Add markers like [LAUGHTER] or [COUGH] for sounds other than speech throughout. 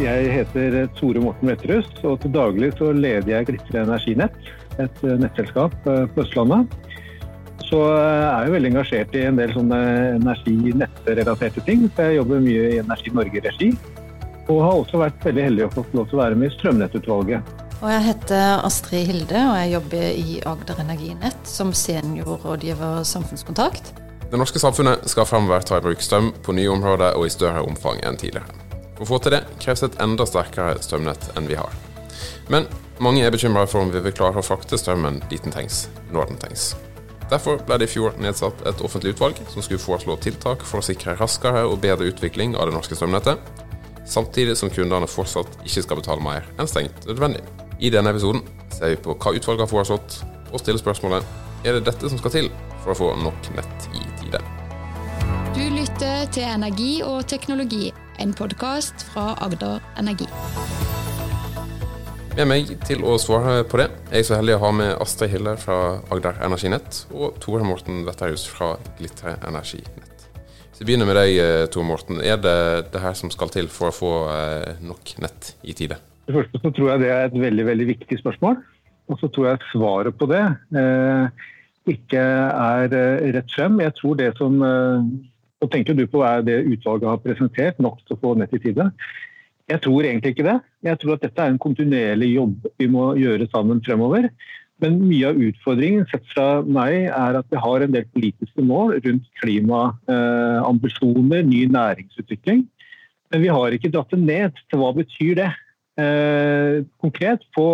Jeg heter Tore Morten Wetterhus, og til daglig så leder jeg Glitre Energinett, et nettselskap eh, på Østlandet. Så jeg er jeg veldig engasjert i en del sånne energinettrelaterte ting. Så jeg jobber mye i Energi Norge-regi. Og har også vært veldig heldig å få lov til å være med i Strømnettutvalget. Og jeg heter Astrid Hilde, og jeg jobber i Agder Energinett som seniorrådgiver samfunnskontakt. Det norske samfunnet skal framover ta i bruk strøm på nye områder og i større omfang enn tidligere. For å få til det kreves et enda sterkere strømnett enn vi har. Men mange er bekymra for om vi vil klare å frakte strømmen dit den trengs, når den trengs. Derfor ble det i fjor nedsatt et offentlig utvalg som skulle foreslå tiltak for å sikre raskere og bedre utvikling av det norske strømnettet, samtidig som kundene fortsatt ikke skal betale mer enn strengt nødvendig. I denne episoden ser vi på hva utvalget har foreslått, og stiller spørsmålet er det dette som skal til for å få nok nett i tide. Lytter til Energi og teknologi, en podkast fra Agder Energi. Med meg til å svare på det er jeg så heldig å ha med Astrid Hille fra Agder Energinett og Tore Morten Wetterhus fra Glitre Energinett. Så vi begynner med deg, eh, Tore Morten. Er det det her som skal til for å få eh, nok nett i tide? Det første så tror jeg det er et veldig veldig viktig spørsmål. Og så tror jeg svaret på det eh, ikke er eh, rett frem. Jeg tror det som Så eh, tenker du på hva det utvalget har presentert, nok til å få nett i tide. Jeg tror egentlig ikke det. Jeg tror at dette er en kontinuerlig jobb vi må gjøre sammen fremover. Men mye av utfordringen sett fra meg er at vi har en del politiske mål rundt klimaambisjoner, ny næringsutvikling. Men vi har ikke dratt det ned til hva betyr det eh, konkret på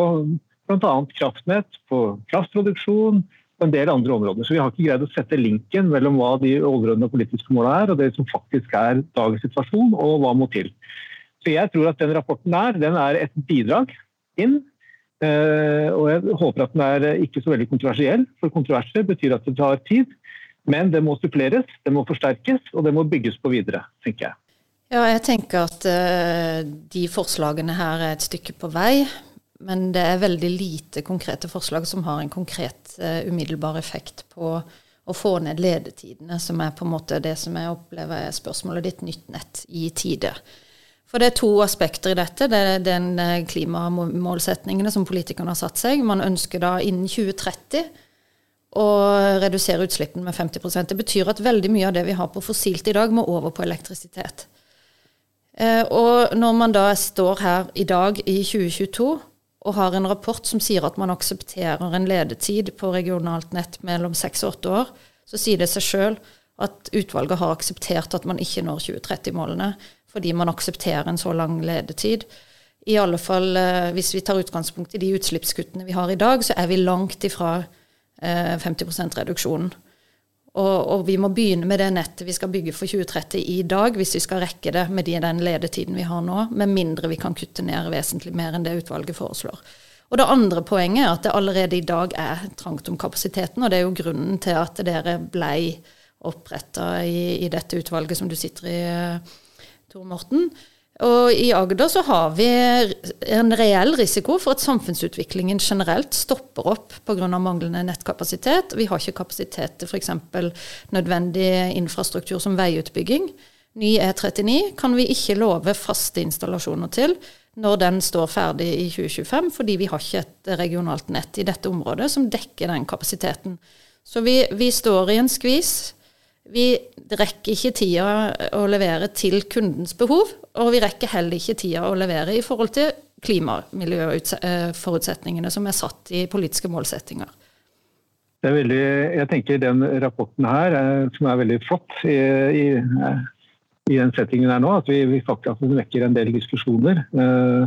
bl.a. kraftnett, på kraftproduksjon, på en del andre områder. Så vi har ikke greid å sette linken mellom hva de overordnede politiske målene er, og det som faktisk er dagens situasjon, og hva må til. Så jeg tror at den rapporten her, den er et bidrag inn. Eh, og jeg håper at den er ikke så veldig kontroversiell, for kontroverser betyr at det tar tid. Men det må suppleres, det må forsterkes, og det må bygges på videre, tenker jeg. Ja, jeg tenker at uh, de forslagene her er et stykke på vei. Men det er veldig lite konkrete forslag som har en konkret umiddelbar effekt på å få ned ledetidene, som er på en måte det som jeg opplever er spørsmålet ditt, nytt nett i tide. For det er to aspekter i dette. Det er den klimamålsettingene klimamålsetningene som politikerne har satt seg. Man ønsker da innen 2030 å redusere utslippene med 50 Det betyr at veldig mye av det vi har på fossilt i dag, må over på elektrisitet. Eh, og når man da står her i dag i 2022 og har en rapport som sier at man aksepterer en ledetid på regionalt nett mellom seks og åtte år, så sier det seg sjøl at utvalget har akseptert at man ikke når 2030-målene fordi man aksepterer en så lang ledetid. I alle fall eh, hvis vi tar utgangspunkt i de utslippskuttene vi har i dag, så er vi langt ifra 50 eh, reduksjonen. Og, og, vi må begynne med det nettet vi skal bygge for 2030 i dag, hvis vi skal rekke det med den ledetiden vi har nå, med mindre vi kan kutte ned vesentlig mer enn det utvalget foreslår. Og Det andre poenget er at det allerede i dag er trangt om kapasiteten, og det er jo grunnen til at dere blei oppretta i, i, dette utvalget som du sitter i, Tor Morten. Og i Agder så har vi en reell risiko for at samfunnsutviklingen generelt stopper opp pga. manglende nettkapasitet. Vi har ikke kapasitet til f.eks. nødvendig infrastruktur som veiutbygging. Ny E39 kan vi ikke love faste installasjoner til når den står ferdig i 2025, fordi vi har ikke et regionalt nett i dette området som dekker den kapasiteten. Så vi, vi står i en skvis vi rekker ikke tida å levere til kundens behov, og vi rekker heller ikke tida å levere i forhold til klimamiljøforutsetningene som er satt i politiske målsettinger. Det er veldig, jeg tenker Den rapporten her, eh, som er veldig flott i, i, i den settingen her nå, at vi, vi faktisk vekker en del diskusjoner. Uh,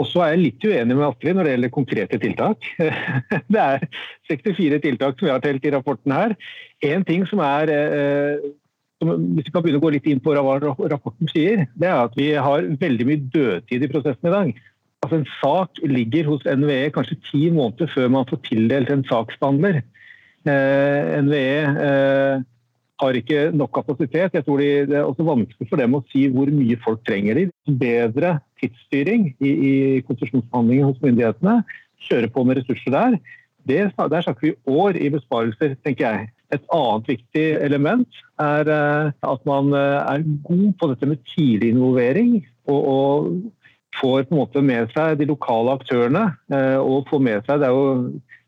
og så er jeg litt uenig med Astrid når det gjelder konkrete tiltak. [LAUGHS] Det er 64 tiltak som vi har telt i rapporten her. En ting som er som, Hvis vi kan begynne å gå litt inn på hva rapporten sier, det er at vi har veldig mye dødtid i prosessen i dag. Altså En sak ligger hos NVE kanskje ti måneder før man får tildelt en saksbehandler. Eh, NVE har ikke nok kapasitet. Jeg tror de, Det er også vanskelig for dem å si hvor mye folk trenger. de. Bedre tidsstyring i, i konsesjonsbehandlingen hos myndighetene. Kjøre på med ressurser der. Det, der snakker vi år i besparelser, tenker jeg. Et annet viktig element er eh, at man eh, er god på dette med tidlig involvering. Og, og får på en måte med seg de lokale aktørene. Eh, og får med seg, Det er jo,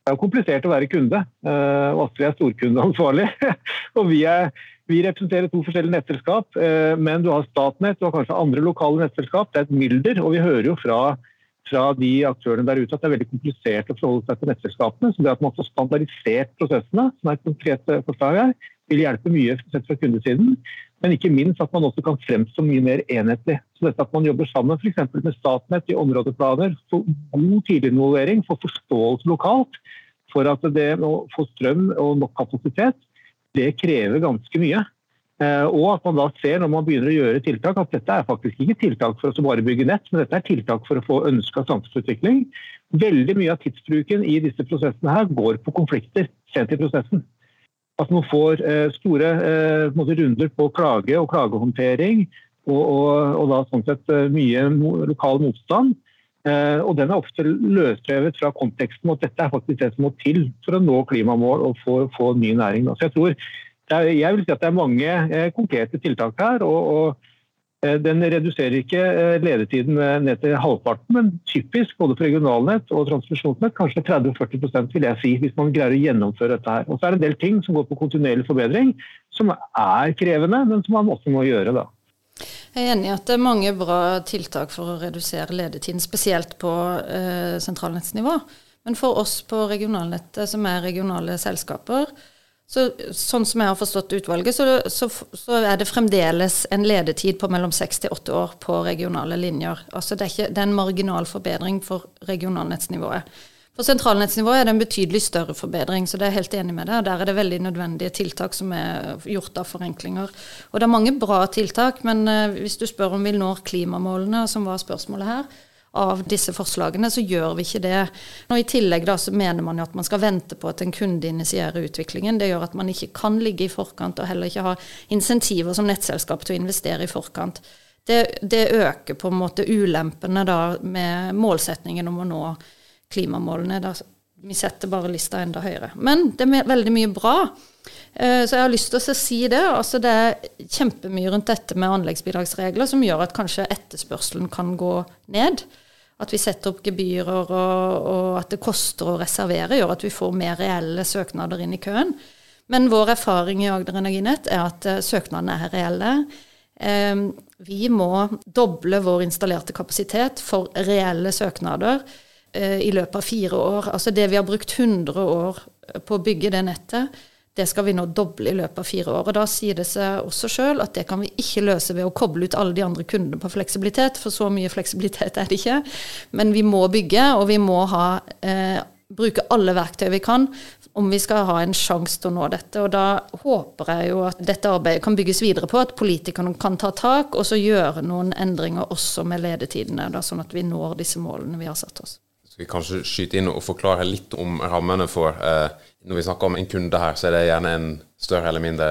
det er komplisert å være kunde. Og Astrid er storkundeansvarlig. [LAUGHS] og vi, er, vi, representerer to forskjellige nettselskap. Eh, men du har Statnett og kanskje andre lokale nettselskap. Det er et mylder. Og vi hører jo fra, fra de aktørene der ute at det er veldig komplisert å forholde seg til nettselskapene. Så det at man får standardisert prosessene, som er et konkret forslag her, vil hjelpe mye sett fra kundesiden. Men ikke minst at man også kan fremstå mye mer enhetlig. Så dette At man jobber sammen f.eks. med Statnett i områdeplaner, får god tidliginvolvering, får forståelse lokalt, for at det å få strøm og nok kapasitet, det krever ganske mye. Eh, og at man da ser når man begynner å gjøre tiltak, at dette er faktisk ikke tiltak for å bare bygge nett, men dette er tiltak for å få ønska samfunnsutvikling. Veldig mye av tidsbruken i disse prosessene her går på konflikter sent i prosessen. At man får eh, store eh, runder på klage og klagehåndtering, og, og, og da sånn sett mye lokal motstand. Og Den er ofte løsrevet fra konteksten at dette er faktisk det som må til for å nå klimamål og få, få ny næring. Så jeg, tror, er, jeg vil si at det er mange konkrete tiltak her. og, og Eh, den reduserer ikke eh, ledetiden ned til halvparten, men typisk både for regionalnett og transmisjonsnett kanskje 30-40% vil jeg si, hvis man greier å gjennomføre dette her. Og så er det en del ting som går på kontinuerlig forbedring, som er krevende, men som man også må gjøre. da. Jeg er enig i at det er mange bra tiltak for å redusere ledetiden, spesielt på eh, sentralnettsnivå. Men for oss på regionalnettet, som er regionale selskaper, så, sånn som jeg har forstått utvalget, så, så, så, er det fremdeles en ledetid på mellom seks til åtte år på regionale linjer. Altså det er, ikke, det er en marginal forbedring for regionalnettsnivået. For sentralnettsnivået er det en betydelig større forbedring, så det er jeg helt enig med deg. Der er det veldig nødvendige tiltak som er gjort av forenklinger. Og det er mange bra tiltak, men uh, hvis du spør om vi når klimamålene, som var spørsmålet her, av disse forslagene, så gjør vi ikke det. Og I tillegg da, så mener man jo at man skal vente på at en kunde initierer utviklingen. Det gjør at man ikke kan ligge i forkant, og heller ikke ha insentiver som nettselskap til å investere i forkant. Det, det øker på en måte ulempene da med målsetningen om å nå klimamålene. Da, vi setter bare lista enda høyere. Men det er veldig mye bra. Eh, så jeg har lyst til å si det. Altså det er kjempemye rundt dette med anleggsbidragsregler som gjør at kanskje etterspørselen kan gå ned. At vi setter opp gebyrer og, og, at det koster å reservere, gjør at vi får mer reelle søknader inn i køen. Men vår erfaring i Agder Energinett er at uh, søknadene er reelle. Um, vi må doble vår installerte kapasitet for reelle søknader i løpet av fire år. Altså det vi har brukt 100 år på å bygge det nettet, det skal vi nå doble i løpet av fire år. Og Da sier det seg også sjøl at det kan vi ikke løse ved å koble ut alle de andre kundene på fleksibilitet, for så mye fleksibilitet er det ikke. Men vi må bygge, og vi må ha, eh, bruke alle verktøy vi kan om vi skal ha en sjanse til å nå dette. Og da håper jeg jo at dette arbeidet kan bygges videre på, at politikerne kan ta tak og så gjøre noen endringer også med ledetidene, da, sånn at vi når disse målene vi har satt oss. Skal vi kanskje skyte inn og forklare litt om rammene for eh, Når vi snakker om en kunde her, så er det gjerne en større eller mindre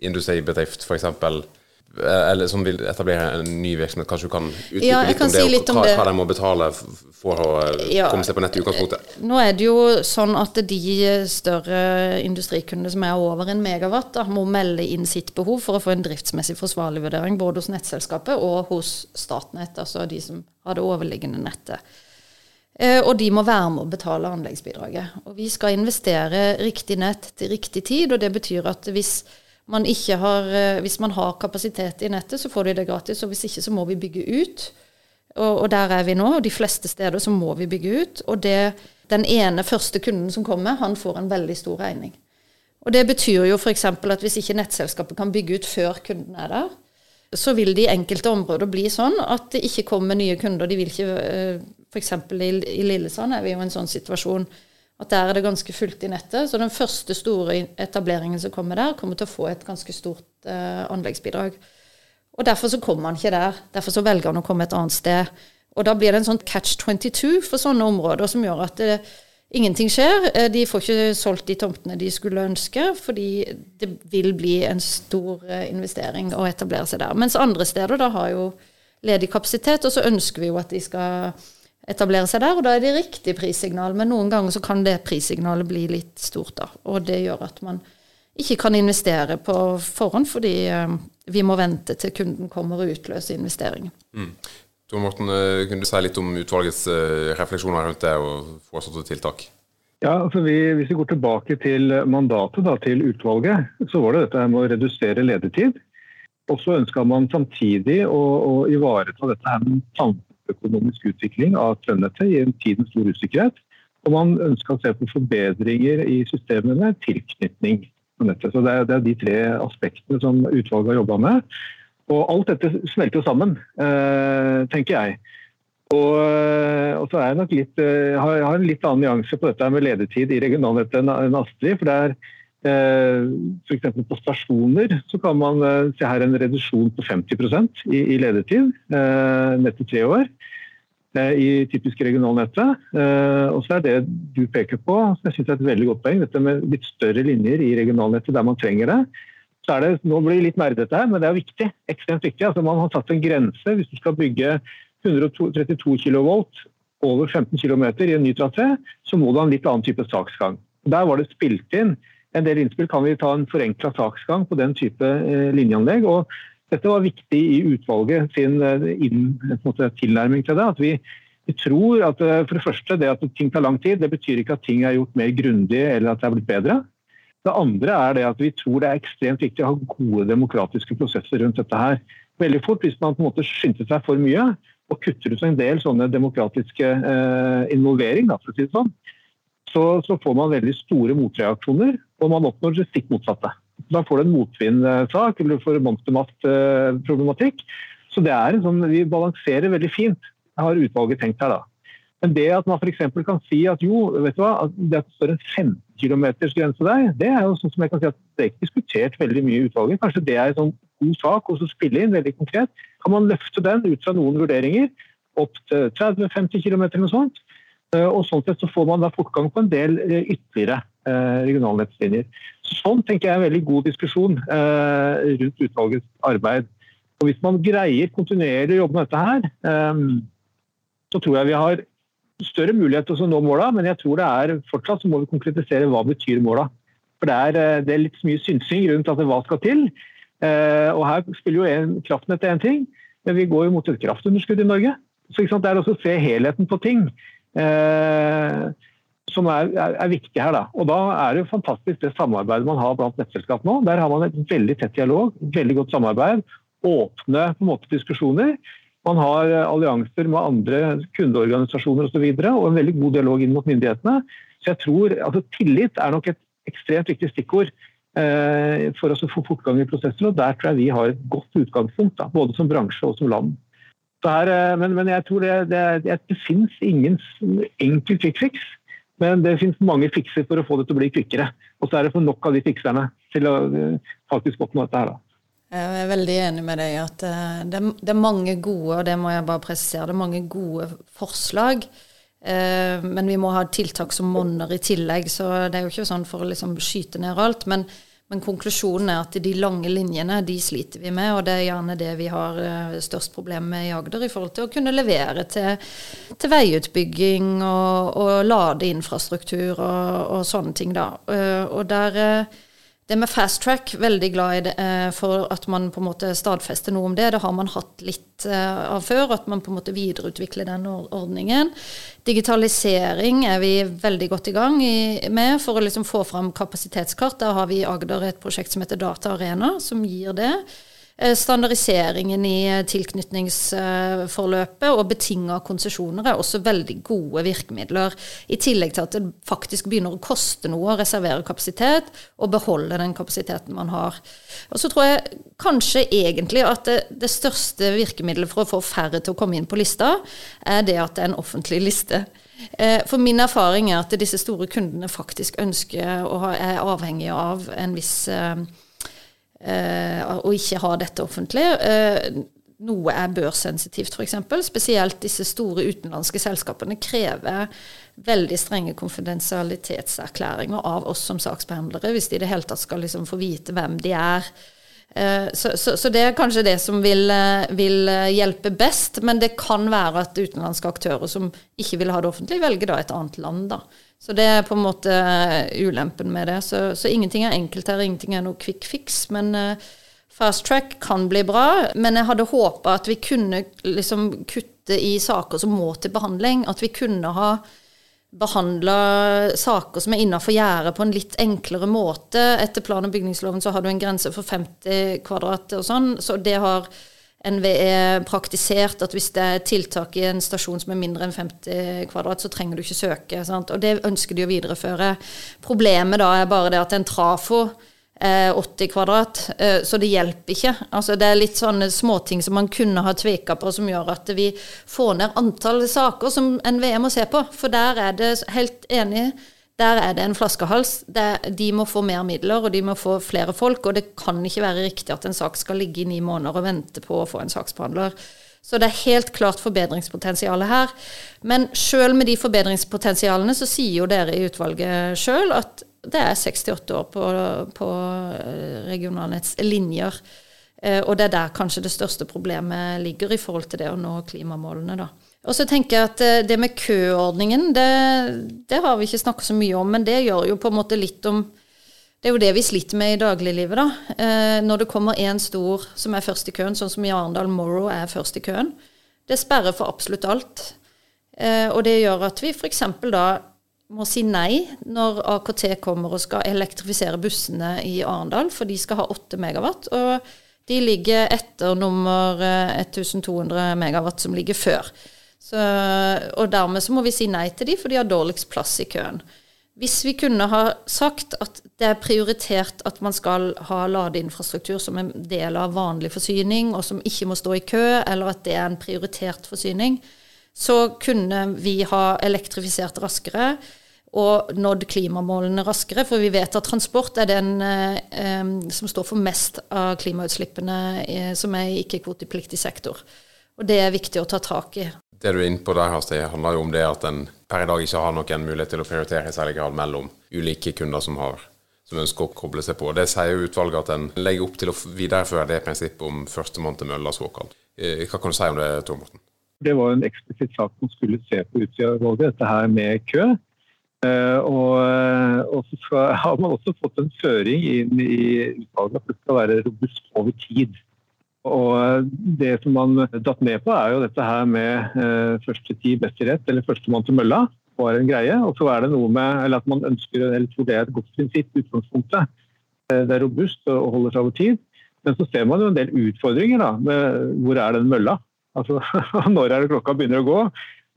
industribedrift, f.eks. Eh, eller som vil etablere en ny virksomhet. Kanskje du kan utdype ja, litt, om si det, litt om hva, hva de må betale for å eh, ja, komme seg på nett i utgangspunktet? Nå er det jo sånn at de større industrikundene som er over en megawatt, da, må melde inn sitt behov for å få en driftsmessig forsvarlig vurdering både hos nettselskapet og hos Statnett, altså de som har det overliggende nettet. Eh, og de må være med å betale anleggsbidraget. Og vi skal investere riktig nett til riktig tid, og det betyr at hvis man, har, eh, hvis man har kapasitet i nettet, så får de det gratis, og hvis ikke så må vi bygge ut. Og, og der er vi nå, og de fleste steder så må vi bygge ut. Og det, den ene første kunden som kommer, han får en veldig stor regning. Og det betyr jo f.eks. at hvis ikke nettselskapet kan bygge ut før kunden er der, så vil det i enkelte områder bli sånn at det ikke kommer nye kunder. De vil ikke eh, F.eks. I, i Lillesand er vi jo i en sånn situasjon at der er det ganske fullt i nettet. Så den første store etableringen som kommer der, kommer til å få et ganske stort eh, anleggsbidrag. Og Derfor så kommer han ikke der. Derfor så velger han å komme et annet sted. Og da blir det en sånn catch 22 for sånne områder som gjør at det, ingenting skjer. Eh, de får ikke solgt de tomtene de skulle ønske, fordi det vil bli en stor eh, investering å etablere seg der. Mens andre steder da har jo ledig kapasitet, og så ønsker vi jo at de skal etablere seg der, og da er det riktig prissignal. Men noen ganger så kan det prissignalet bli litt stort, da. Og det gjør at man ikke kan investere på forhånd, fordi uh, vi må vente til kunden kommer og utløser investeringen. Mm. Tor Morten, kunne du si litt om utvalgets refleksjoner rundt det og foreslåtte tiltak? Ja, altså vi, Hvis vi går tilbake til mandatet da, til utvalget, så var det dette med å redusere ledetid. Og så ønska man samtidig å, å ivareta dette her med samfunnsøkonomisk utvikling av strømnettet i en tid med stor usikkerhet. Og man ønska å se på forbedringer i systemet med tilknytning på nettet. Så det er, det er, de tre aspektene som utvalget har jobba med. Og alt dette smelter sammen, eh, tenker jeg. Og, eh, og, så er jeg nok litt, eh, har, har en litt annen nyanse på dette med ledetid i regionalnettet enn Astrid. for det er F.eks. på stasjoner så kan man eh, se her en reduksjon på 50 i, i ledetid eh, nett til tre år i typisk regionalnettet. Og så er det du peker på, som jeg synes er et veldig godt poeng, dette med litt større linjer i regionalnettet der man trenger det. Så er det, Nå blir det litt nerdete her, men det er viktig. ekstremt viktig. Altså Man har satt en grense. Hvis du skal bygge 132 kV over 15 km i en ny trasé, så må du ha en litt annen type saksgang. Der var det spilt inn en del innspill kan vi ta en forenkla saksgang på den type eh, linjeanlegg. og Dette var viktig i utvalget sin eh, inn, måte, tilnærming til det. at vi, vi tror at eh, for det første, det at ting tar lang tid, det betyr ikke at ting er gjort mer grundig eller at det er blitt bedre. Det andre er det at vi tror det er ekstremt viktig å ha gode demokratiske prosesser rundt dette her. Veldig fort, Hvis man på en måte skynder seg for mye og kutter ut en del sånne demokratiske eh, involvering, da, for å si det sånn, så, så, får man veldig store motreaksjoner, og man oppnår det stikk motsatte. Da får du en motvindsak, eller du får monstermastproblematikk. Så det er en sånn, vi balanserer veldig fint, har utvalget tenkt her. da. Men det at man f.eks. kan si at jo, vet du hva, at det at det står en 15 km grense der, det er jo sånn som jeg kan si at det er ikke diskutert veldig mye i utvalget. Kanskje det er en sånn god sak å spille inn veldig konkret. Kan man løfte den ut fra noen vurderinger opp til 30-50 km eller noe sånt? Eh, og sånn sett så får man da fortgang på en del eh, ytterligere regionale regionalnettslinjer. Sånn tenker jeg er en veldig god diskusjon rundt utvalgets arbeid. Og Hvis man greier kontinuerlig å jobbe med dette her, så tror jeg vi har større mulighet til å nå måla, men jeg tror det er fortsatt så må vi konkretisere hva betyr måla. For det er, det er litt mye synsing rundt at hva skal til. Og her spiller jo en, kraftnettet én ting, men vi går jo mot et kraftunderskudd i Norge. Så Det er også å se helheten på ting. Eh, som er, er, er, viktig her. Da. Og da er det jo fantastisk det samarbeidet man har blant nettselskap nå. Der har man et veldig tett dialog, veldig godt samarbeid, åpne på en måte diskusjoner. Man har eh, allianser med andre kundeorganisasjoner osv. Og, så videre, og en veldig god dialog inn mot myndighetene. Så jeg tror altså Tillit er nok et ekstremt viktig stikkord eh, for å få fortgang i prosesser. og Der tror jeg vi har et godt utgangspunkt, da, både som bransje og som land. Er, her, men, men, jeg tror det, det, det, finnes ingen enkel quick fix. Men det finnes mange fikser for å få det til å bli kvikkere. Og så er det for nok av de fikserne til å eh, faktisk oppnå dette her. da. Jeg er veldig enig med deg at det, det, er mange gode, og det må jeg bare presisere, det er mange gode forslag. Men vi må ha tiltak som monner i tillegg, så det er jo ikke sånn for å liksom skyte ned alt. Men men konklusjonen er at de lange linjene de sliter vi med, og det er gjerne det vi har eh, størst problem med i Agder i forhold til å kunne levere til, til veiutbygging og, og ladeinfrastruktur og, og, sånne ting. da. Eh, og der eh, det med fast track, veldig glad i det, eh, for at man på en måte stadfester noe om det. Det har man hatt litt eh, av før, at man på en måte videreutvikler den ordningen. Digitalisering er vi veldig godt i gang med for å liksom få fram kapasitetskart. Der har vi i Agder et prosjekt som heter Data Arena, som gir det. Eh, standardiseringen i eh, tilknytningsforløpet og betinga konsesjoner er også veldig gode virkemidler. I tillegg til at det faktisk begynner å koste noe å reservere kapasitet og beholde den kapasiteten man har. Og så tror jeg kanskje egentlig at det, det største virkemidlet for å få færre til å komme inn på lista, er det at det er en offentlig liste. Eh, for min erfaring er at disse store kundene faktisk ønsker og er avhengige av en viss og ikke ha dette offentlig. Eh, noe er børssensitivt, f.eks. Spesielt disse store utenlandske selskapene krever veldig strenge konfidensialitetserklæringer av oss som saksbehandlere, hvis de i det hele tatt skal liksom få vite hvem de er. Eh, så, så, så, det er kanskje det som vil, vil, hjelpe best. Men det kan være at utenlandske aktører som ikke vil ha det offentlig, velger da et annet land. da. Så det er på en måte ulempen med det. Så, så ingenting er enkelt her, ingenting er noe quick fix. Men uh, fast track kan bli bra. Men jeg hadde håpa at vi kunne liksom kutte i saker som må til behandling. At vi kunne ha behandla saker som er innafor gjerdet på en litt enklere måte. Etter plan- og bygningsloven så har du en grense for 50 kvadrat og sånn, så det har NVE praktisert at hvis det er tiltak i en stasjon som er mindre enn 50 kvadrat, så trenger du ikke søke. Sant? Og det ønsker de å videreføre. Problemet da er bare det at en trafo er 80 kvadrat, eh, så det hjelper ikke. Altså Det er litt sånne småting som man kunne ha tveka på, som gjør at vi får ned antall saker som NVE må se på. For der er det helt enig der er det en flaskehals. De må få mer midler, og de må få flere folk. Og det kan ikke være riktig at en sak skal ligge i ni måneder og vente på å få en saksbehandler. Så det er helt klart forbedringspotensialet her. Men sjøl med de forbedringspotensialene, så sier jo dere i utvalget sjøl at det er 68 år på, på eh, regionalnetts linjer. Eh, og det er der kanskje det største problemet ligger i forhold til det å nå klimamålene, da. Og så tenker jeg at eh, det med køordningen, det, det har vi ikke snakket så mye om, men det gjør jo på en måte litt om Det er jo det vi sliter med i dagliglivet, da. Eh, når det kommer én stor som er først i køen, sånn som i Arendal Morrow er først i køen. Det sperrer for absolutt alt. Eh, og det gjør at vi f.eks. da må si nei når AKT kommer og skal elektrifisere bussene i Arendal, for de skal ha 8 megawatt. Og de ligger etter nummer 1200 eh, megawatt som ligger før. Så, og dermed så må vi si nei til de, for de har dårligst plass i køen. Hvis vi kunne ha sagt at det er prioritert at man skal ha ladeinfrastruktur som en del av vanlig forsyning, og som ikke må stå i kø, eller at det er en prioritert forsyning, så kunne vi ha elektrifisert raskere og nådd klimamålene raskere. For vi vet at transport er den eh, som står for mest av klimautslippene eh, som er i ikke-kvotepliktig sektor. Og det er viktig å ta tak i det du er inne på der, Hasti, handler jo om det at en per i dag ikke har noen mulighet til å prioritere i særlig grad mellom ulike kunder som, har, som ønsker å koble seg på. Det sier jo utvalget at en legger opp til å videreføre det prinsippet om førstemann til mølla, såkalt. Eh, hva kan du si om det, Tor Morten? Det var en eksplisitt sak som skulle se på Utsira-valget, dette her med kø. Uh, og, eh, og, så skal, [LAUGHS] har man også fått en føring inn i utvalget at det skal være robust over tid. Og Det som man datt ned på, er jo dette her med eh, første tid best i rett, eller førstemann til mølla. var en greie. Og så er det noe med eller at man ønsker, eller tror det er et godt prinsipp, utgangspunktet. Eh, det er robust og holder seg over tid. Men så ser man jo en del utfordringer. da, med Hvor er den mølla? Altså, [LAUGHS] Når er det klokka begynner å gå?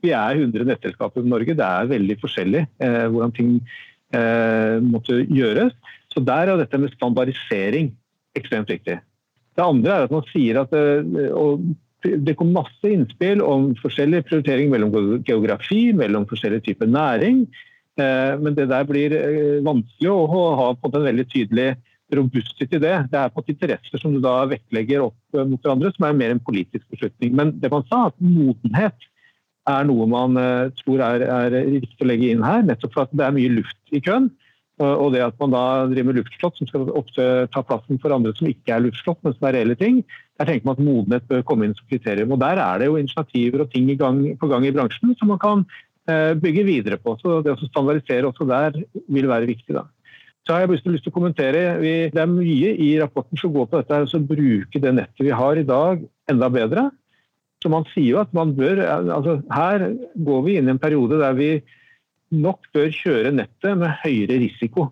Vi er 100 nettselskaper i Norge. Det er veldig forskjellig eh, hvordan ting eh, måtte gjøres. Så der er dette med standardisering ekstremt viktig. Det andre er at man sier at eh, det kom masse innspill om forskjellig prioritering mellom geografi, mellom forskjellige typer næring. Eh, men det der blir eh, vanskelig å ha på en veldig tydelig robusthet i det. Det er på interesser som du da vektlegger opp mot hverandre, som er mer en politisk beslutning. Men det man sa, at modenhet er noe man tror er, er riktig å legge inn her, nettopp for at det er mye luft i køen. Og det at man da driver med luftslott, som skal ofte ta plassen for andre som ikke er luftslott, men som er reelle ting, der tenker man at modenhet bør komme inn som kriterium. Og Der er det jo initiativer og ting gang, på gang i bransjen som man kan eh, bygge videre på. Så det å standardisere også der vil være viktig. da. Så har jeg lyst til å kommentere, Det er mye i rapporten som går på dette å bruke det nettet vi har i dag, enda bedre. Så man sier jo at man bør altså Her går vi inn i en periode der vi nok bør kjøre nettet med høyere risiko.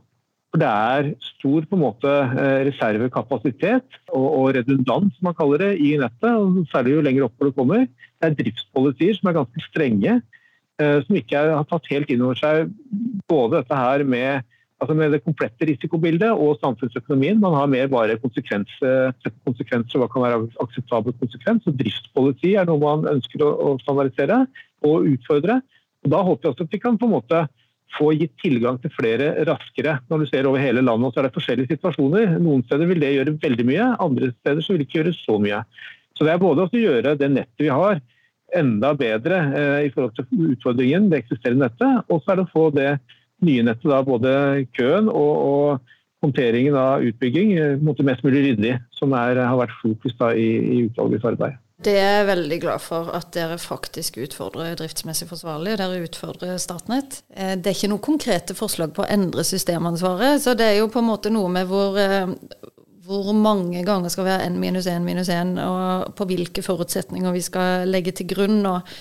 For det er stor på en måte eh, reservekapasitet og, og redundans, som man kaller det, i nettet. og Særlig jo lenger oppover det kommer. Det er driftspolitier som er ganske strenge. Eh, som ikke er, har tatt helt inn over seg både dette her med, altså med det komplette risikobildet og samfunnsøkonomien. Man har mer bare konsekvens, eh, konsekvenser, hva kan være akseptabel konsekvens. og Driftspoliti er noe man ønsker å, å standardisere og utfordre. Og Da håper jeg også at vi kan på en måte få gitt tilgang til flere raskere. Når du ser over hele landet, så er det forskjellige situasjoner. Noen steder vil det gjøre veldig mye, andre steder så vil det ikke gjøre så mye. Så det er både å gjøre det nettet vi har enda bedre eh, i forhold til utfordringen, det eksisterende nettet, og så er det å få det nye nettet, da, både køen og, og, håndteringen av utbygging, mot det mest mulig ryddig, som er, har vært fokus da, i, i utvalgets arbeid. Det er jeg veldig glad for at dere faktisk utfordrer driftsmessig forsvarlig. Dere utfordrer Statnett. Eh, det er ikke noen konkrete forslag på å endre systemansvaret. Så det er jo på en måte noe med hvor, eh, hvor mange ganger skal vi ha n minus 1 minus 1, og på hvilke forutsetninger vi skal legge til grunn. og,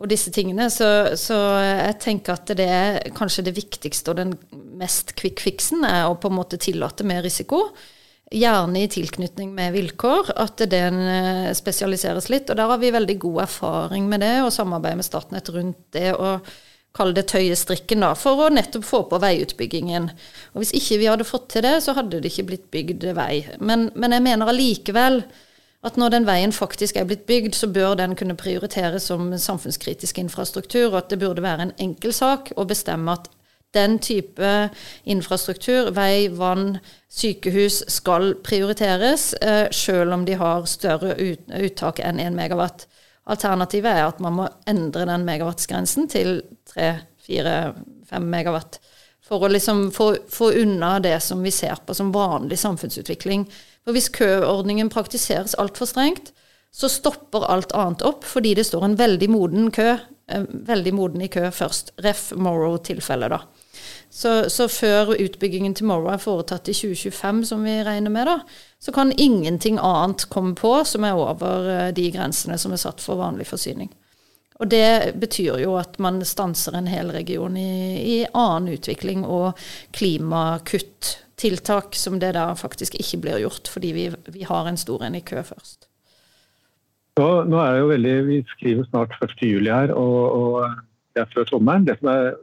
og disse tingene. Så, så, jeg tenker at det er kanskje det viktigste og den mest quick fixen er å på en måte tillate mer risiko. Gjerne i tilknytning med vilkår, at den eh, spesialiseres litt. Og der har vi veldig god erfaring med det, og samarbeid med Statnett rundt det. og kalle det tøye strikken, da, for å nettopp få på veiutbyggingen. Og Hvis ikke vi hadde fått til det, så hadde det ikke blitt bygd vei. Men, men jeg mener allikevel at når den veien faktisk er blitt bygd, så bør den kunne prioriteres som samfunnskritisk infrastruktur, og at det burde være en enkel sak å bestemme at den type infrastruktur, vei, vann, sykehus, skal prioriteres, eh, selv om de har større uttak enn 1 megawatt. Alternativet er at man må endre den megawattsgrensen til 3-4-5 megawatt. For å liksom få, få, unna det som vi ser på som vanlig samfunnsutvikling. For hvis køordningen praktiseres altfor strengt, så stopper alt annet opp fordi det står en veldig moden kø, eh, veldig moden i kø først. Ref. Morrow-tilfellet, da. Så, så, før utbyggingen til Morrow er foretatt i 2025, som vi regner med, da, så kan ingenting annet komme på som er over eh, de grensene som er satt for vanlig forsyning. Og det betyr jo at man stanser en hel region i, i annen utvikling og klimakutt-tiltak, som det da faktisk ikke blir gjort, fordi vi, vi har en stor en i kø først. Nå, nå er det jo veldig, Vi skriver snart 1. juli her, og, og det er før sommeren. Det som er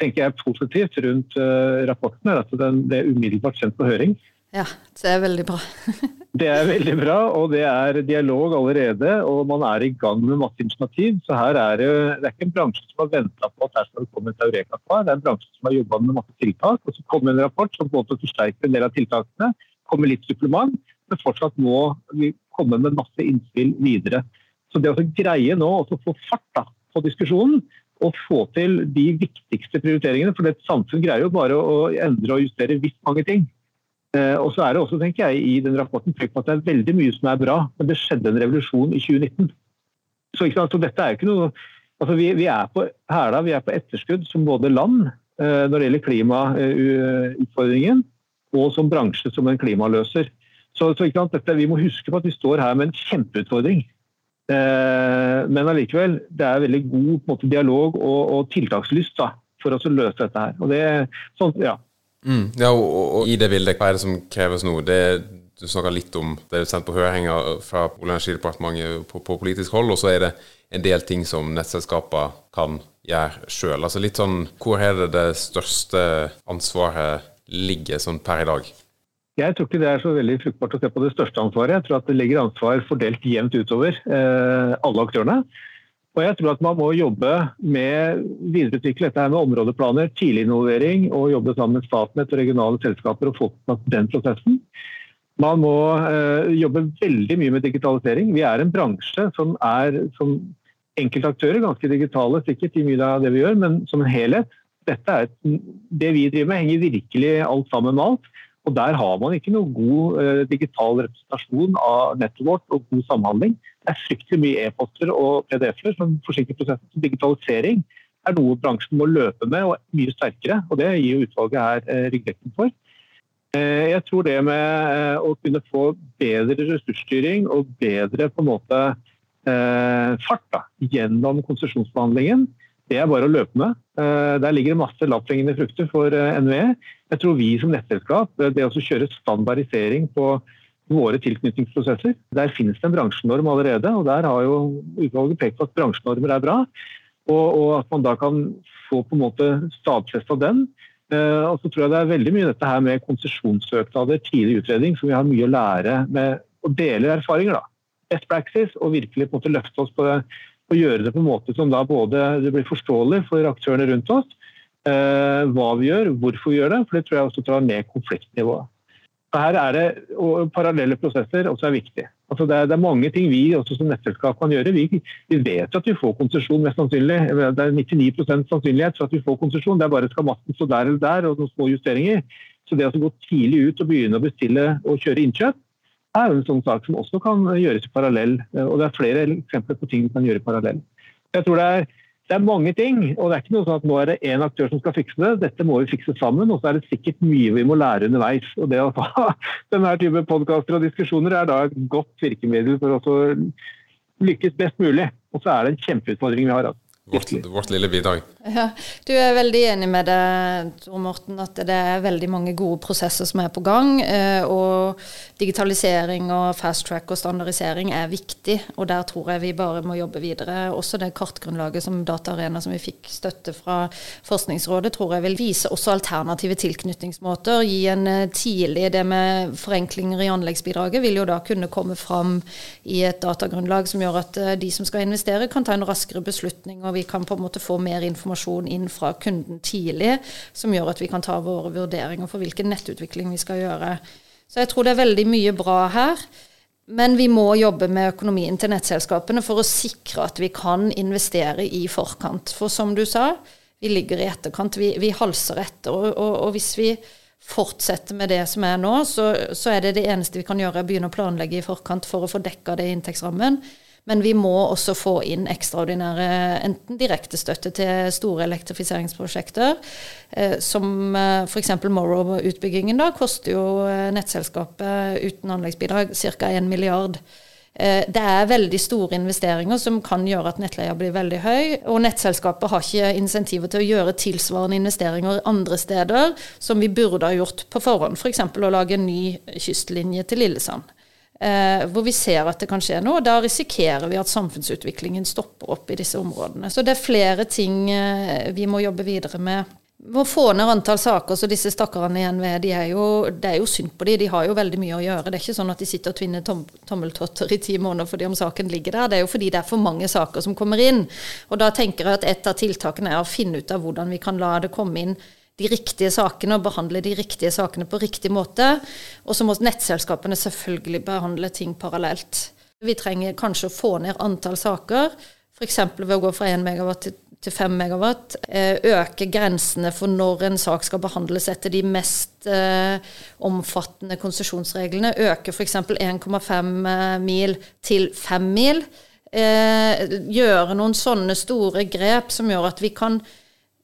tenker jeg positivt rundt uh, rapporten, er at den, er umiddelbart sendt på høring. Ja, det er veldig bra. [LAUGHS] det er veldig bra, og det er dialog allerede. Og man er i gang med masse initiativ. Så her er det, det er ikke en bransje som har venta på at her skal det komme et Eureka-svar. Det er en bransje som har jobba med masse tiltak. Og så kommer en rapport som både forsterker en del av tiltakene. Kommer litt supplement, men fortsatt må vi komme med masse innspill videre. Så det å greie nå å få fart da, på diskusjonen, og få til de viktigste prioriteringene. For et samfunn greier jo bare å endre og justere visst mange ting. Eh, og så er det også, tenker jeg, i den rapporten trykk på at det er veldig mye som er bra, men det skjedde en revolusjon i 2019. Så, så dette er jo ikke noe altså vi, vi, er på hæla, vi er på etterskudd som både land eh, når det gjelder klimautfordringen, og som bransje som en klimaløser. Så, så dette, Vi må huske på at vi står her med en kjempeutfordring. Eh, men allikevel, det er veldig god måte, dialog og, og tiltakslyst da, for å løse dette her. Og det, sånn, ja, Mm, ja, og, og, i det bildet, hva er det som kreves nå? Det, du snakker litt om det er sendt på høringer fra Olje- og energidepartementet på, på, politisk hold, og så er det en del ting som nettselskaper kan gjøre sjøl. Altså litt sånn, hvor er det det største ansvaret ligger sånn per i dag? Jeg tror ikke det er så veldig fruktbart å se på det største ansvaret. Jeg tror at det ligger ansvar fordelt jevnt utover eh, alle aktørene. Og jeg tror at Man må jobbe med videreutvikle dette her med områdeplaner, tidlig involvering og jobbe sammen med Statnett og regionale selskaper og få den prosessen. Man må eh, jobbe veldig mye med digitalisering. Vi er en bransje som er som enkeltaktører ganske digitale sikkert i mye av det vi gjør, men som en helhet. Dette er et, det vi driver med, henger virkelig alt sammen med alt. Og Der har man ikke noe god uh, digital representasjon av nettet vårt og god samhandling. Det er fryktelig mye e-poster og PDF-er som forsinker prosessen. Digitalisering er noe bransjen må løpe med, og mye sterkere. og Det gir utvalget her uh, ryggdekning for. Uh, jeg tror det med å kunne få bedre ressursstyring og bedre på en måte fart da, gjennom konsesjonsbehandlingen, det er bare å løpe med. Eh, der ligger det masse lavthengende frukter for eh, NVE. Jeg tror vi som nettselskap, eh, det å kjøre standardisering på våre tilknytningsprosesser Der finnes det en bransjenorm allerede, og der har jo utvalget pekt på at bransjenormer er bra. Og, og at man da kan få på en måte stadfesta den. Og så tror jeg det er veldig mye dette her med konsesjonssøknader, tidlig utredning, som vi har mye å lære med å dele erfaringer. da. Best practice, og virkelig på en måte løfte oss på det og gjøre det på en måte som da både det blir forståelig for aktørene rundt oss, eh, hva vi gjør, hvorfor vi gjør det. For det tror jeg også tar ned konfliktnivået. Her er det parallelle prosesser også er viktig. Altså det, er, det, er, mange ting vi også som nettselskap kan gjøre. Vi, vi vet at vi får konsesjon, mest sannsynlig. Det er 99% sannsynlighet for at vi får konsesjon. Det er bare skal matten stå der eller der, og noen små justeringer. Så det å gå tidlig ut og begynne å bestille og kjøre innkjøp, er jo en sånn sak som også kan gjøres i parallell. Eh, og det er flere eksempler på ting vi kan gjøre i parallell. Jeg tror det er det er mange ting, og det er ikke noe sånn at nå er det én aktør som skal fikse det. Dette må vi fikse sammen, og så er det sikkert mye vi må lære underveis. Og det å ha [LAUGHS] denne type podkaster og diskusjoner er da et godt virkemiddel for å lykkes best mulig. Og så er det en kjempeutfordring vi har. Altså. Vårt, vårt, lille bidrag. Ja, du er veldig enig med det, Tor Morten, at det er veldig mange gode prosesser som er på gang. Eh, og digitalisering og fast track og standardisering er viktig. Og der tror jeg vi bare må jobbe videre. Også det kartgrunnlaget som Dataarena som vi fikk støtte fra Forskningsrådet, tror jeg vil vise også alternative tilknytningsmåter. Gi en eh, tidlig Det med forenklinger i anleggsbidraget vil jo da kunne komme fram i et datagrunnlag som gjør at eh, de som skal investere, kan ta en raskere beslutning. og vi kan på en måte få mer informasjon inn fra kunden tidlig, som gjør at vi kan ta våre vurderinger for hvilken nettutvikling vi skal gjøre. Så jeg tror det er veldig mye bra her. Men vi må jobbe med økonomien til nettselskapene for å sikre at vi kan investere i forkant. For som du sa, vi ligger i etterkant. Vi, vi halser etter. Og, og, og, hvis vi fortsetter med det som er nå, så, så, er det det eneste vi kan gjøre, å begynne å planlegge i forkant for å få dekka det i inntektsrammen. Men vi må også få inn ekstraordinære enten direktestøtte til store elektrifiseringsprosjekter, eh, som eh, f.eks. Morrow-utbyggingen. da, Koster jo eh, nettselskapet uten anleggsbidrag ca. 1 milliard. Eh, det er veldig store investeringer som kan gjøre at nettleia blir veldig høy. Og nettselskapet har ikke insentiver til å gjøre tilsvarende investeringer andre steder som vi burde ha gjort på forhånd. F.eks. For å lage en ny kystlinje til Lillesand eh, hvor vi ser at det kan skje noe. Da risikerer vi at samfunnsutviklingen stopper opp i disse områdene. Så det er flere ting eh, vi må jobbe videre med. Må få ned antall saker, så disse stakkarene i NVE de er jo, det er jo synd på dem. De har jo veldig mye å gjøre. Det er ikke sånn at de sitter og tvinner tom, tommeltotter i ti måneder fordi om saken ligger der. Det er jo fordi det er for mange saker som kommer inn. Og da tenker jeg at et av tiltakene er å finne ut av hvordan vi kan la det komme inn de riktige sakene og behandle de riktige sakene på riktig måte. Og så må nettselskapene selvfølgelig behandle ting parallelt. Vi trenger kanskje å få ned antall saker, f.eks. ved å gå fra 1 megawatt til 5 megawatt. Eh, øke grensene for når en sak skal behandles etter de mest eh, omfattende konsesjonsreglene. Øke f.eks. 1,5 eh, mil til 5 mil. gjøre noen sånne store grep som gjør at vi kan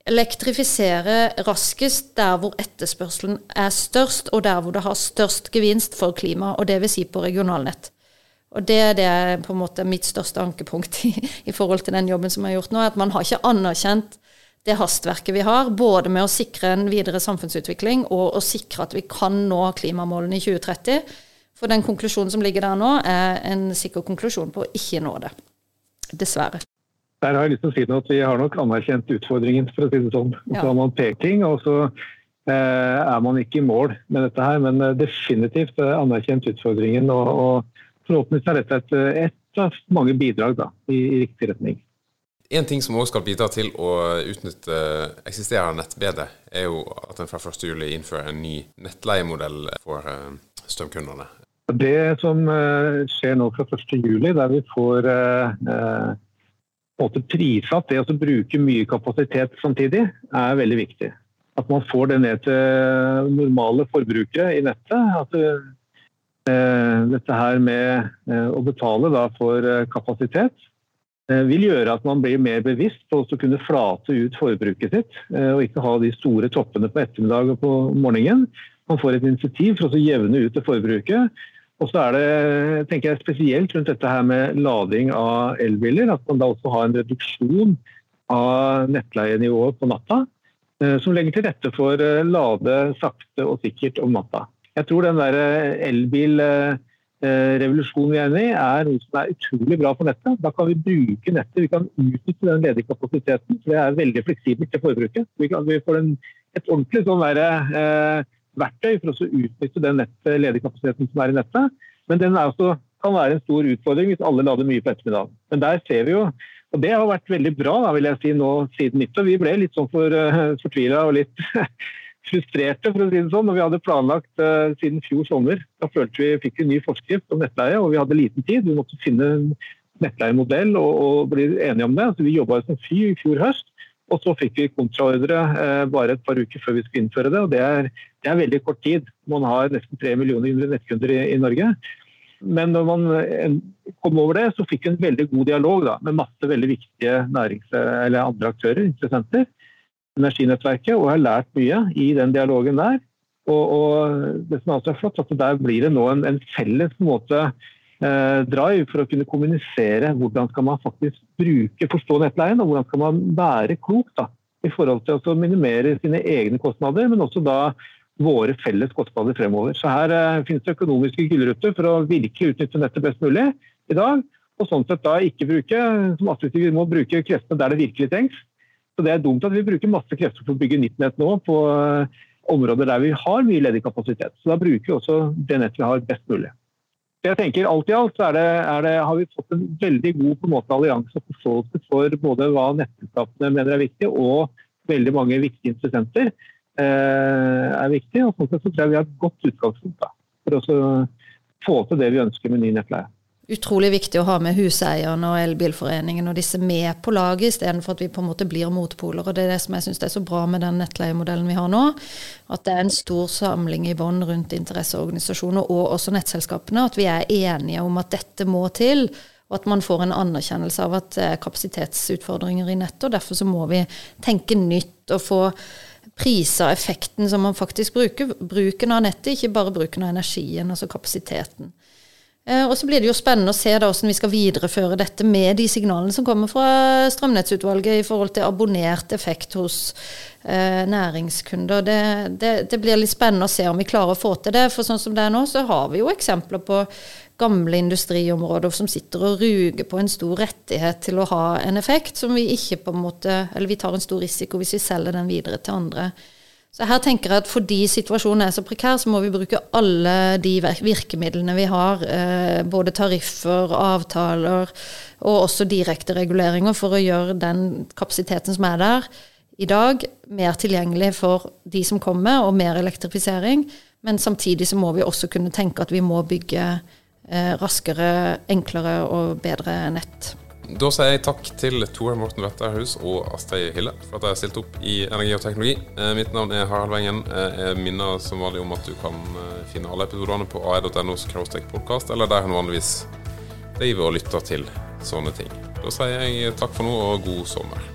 elektrifisere raskest der hvor etterspørselen er størst, og der hvor det har størst gevinst for klima, og det vil si på regionalnett. Og det er det på en måte mitt største ankepunkt i, i forhold til den jobben som er gjort nå, at man har ikke anerkjent det hastverket vi har, både med å sikre en videre samfunnsutvikling og å sikre at vi kan nå klimamålene i 2030. For den konklusjonen som ligger der nå, er en sikker konklusjon på å ikke nå det. Dessverre. Der har jeg lyst til å si noe at Vi har nok anerkjent utfordringen, for å si det sånn. Og så har man peking, og så eh, er man ikke i mål med dette her. Men eh, definitivt eh, anerkjent utfordringen. Og, og forhåpentligvis er dette et, et av mange bidrag da, i, i riktig retning. En ting som også skal bidra til å utnytte eksisterende nett bedre, er jo at en fra 1.7 innfører en ny nettleiemodell for eh, strømkundene. Det som skjer nå fra 1.7, der vi får måte prissatt det å bruke mye kapasitet samtidig, er veldig viktig. At man får det ned til normale forbrukere i nettet. At uh, dette her med eh, å betale da, for eh, kapasitet vil gjøre at man blir mer bevisst på å kunne flate ut forbruket sitt, og ikke ha de store toppene på ettermiddag og på morgenen. Man får et initiativ for å jevne ut det forbruket. Og så er det tenker jeg, spesielt rundt dette her med lading av elbiler, at man da også har en reduksjon av nettleienivået på natta. Eh, som legger til rette for eh, lade sakte og sikkert om natta. Jeg tror den der eh, elbilrevolusjonen vi er inne i, er noe som er utrolig bra for nettet. Da kan vi bruke nettet, vi kan utnytte den ledige kapasiteten. for Det er veldig fleksibelt til forbruket. Vi, får en, et ordentlig sånn der, eh, verktøy for å utnytte den nett, ledige kapasiteten som er i nettet. Men den også, kan være en stor utfordring hvis alle lader mye på ettermiddagen. Men der ser vi jo, og det har vært veldig bra da, vil jeg si, nå siden nyttår. Vi ble litt sånn for, uh, fortvila og litt [LAUGHS] frustrerte for å si det sånn, når vi hadde planlagt uh, siden fjor sommer. Da følte vi fikk en ny forskrift om nettleie, og vi hadde liten tid. Vi måtte finne nettleiemodell og, og bli enige om det. Så vi jobba som fy i fjor høst. Og så fikk vi kontraordre eh, bare et par uker før vi skulle innføre det. og det er, det er, veldig kort tid. Man har nesten tre millioner nettkunder i, i, Norge. men når man kom over det, så fikk vi en veldig god dialog da, med masse veldig viktige nærings- eller andre aktører, interessenter. Energinettverket, og har lært mye i den dialogen der. Og, og det som er flott, at Der blir det nå en, en felles måte, drive for å kunne kommunisere hvordan skal man faktisk bruke, forstå nettleien, og hvordan skal man være klok da, i forhold til å minimere sine egne kostnader, men også da våre felles kostnader fremover. Så Her eh, finnes det økonomiske gulrøtter for å virkelig utnytte nettet best mulig i dag. Og sånn sett da ikke bruke som absolutt vi må bruke kreftene der det virkelig trengs. Så Det er dumt at vi bruker masse krefter for å bygge nytt nett nå på eh, områder der vi har mye ledig kapasitet. Så da bruker vi også det nettet vi har best mulig. Jeg tenker Alt i alt er det, er det, har vi fått en veldig god på en måte, allianse og forståelse for både hva nettselskapene mener er viktig, og veldig mange viktige interessenter eh, er viktig. og sånn sett så tror jeg vi har et godt utgangspunkt da, for å få til det vi ønsker med ny nettleie utrolig viktig å ha med huseierne og elbilforeningen og disse med på laget, istedenfor at vi på en måte blir motpoler. og Det er det som jeg syns er så bra med den nettleiemodellen vi har nå. At det er en stor samling i bånn rundt interesseorganisasjoner og også nettselskapene. At vi er enige om at dette må til. Og at man får en anerkjennelse av at det er kapasitetsutfordringer i nettet. og Derfor så må vi tenke nytt og få priser effekten som man faktisk bruker. Bruken av nettet, ikke bare bruken av energien, altså kapasiteten. Eh, og så blir det jo spennende å se da hvordan vi skal videreføre dette med de signalene som kommer fra strømnettsutvalget i forhold til abonnert effekt hos eh, næringskunder. Det, det, det, blir litt spennende å se om vi klarer å få til det. For sånn som det er nå, så har vi jo eksempler på gamle industriområder som sitter og ruger på en stor rettighet til å ha en effekt som vi ikke på en måte Eller vi tar en stor risiko hvis vi selger den videre til andre. Så her tenker jeg at Fordi situasjonen er så prekær, så må vi bruke alle de virkemidlene vi har. Eh, både tariffer, avtaler og også direkte reguleringer for å gjøre den kapasiteten som er der i dag, mer tilgjengelig for de som kommer, og mer elektrifisering. Men samtidig så må vi også kunne tenke at vi må bygge eh, raskere, enklere og bedre nett. Da sier jeg takk til Tore Morten Wetterhus og Astrid Hille for at de har stilt opp i Energi og teknologi. Eh, mitt navn er Harald Wengen. Eh, jeg minner som vanlig om at du kan eh, finne alle episodene på ae.no podkast, eller der han vanligvis driver og lytter til sånne ting. Da sier jeg takk for nå og god sommer.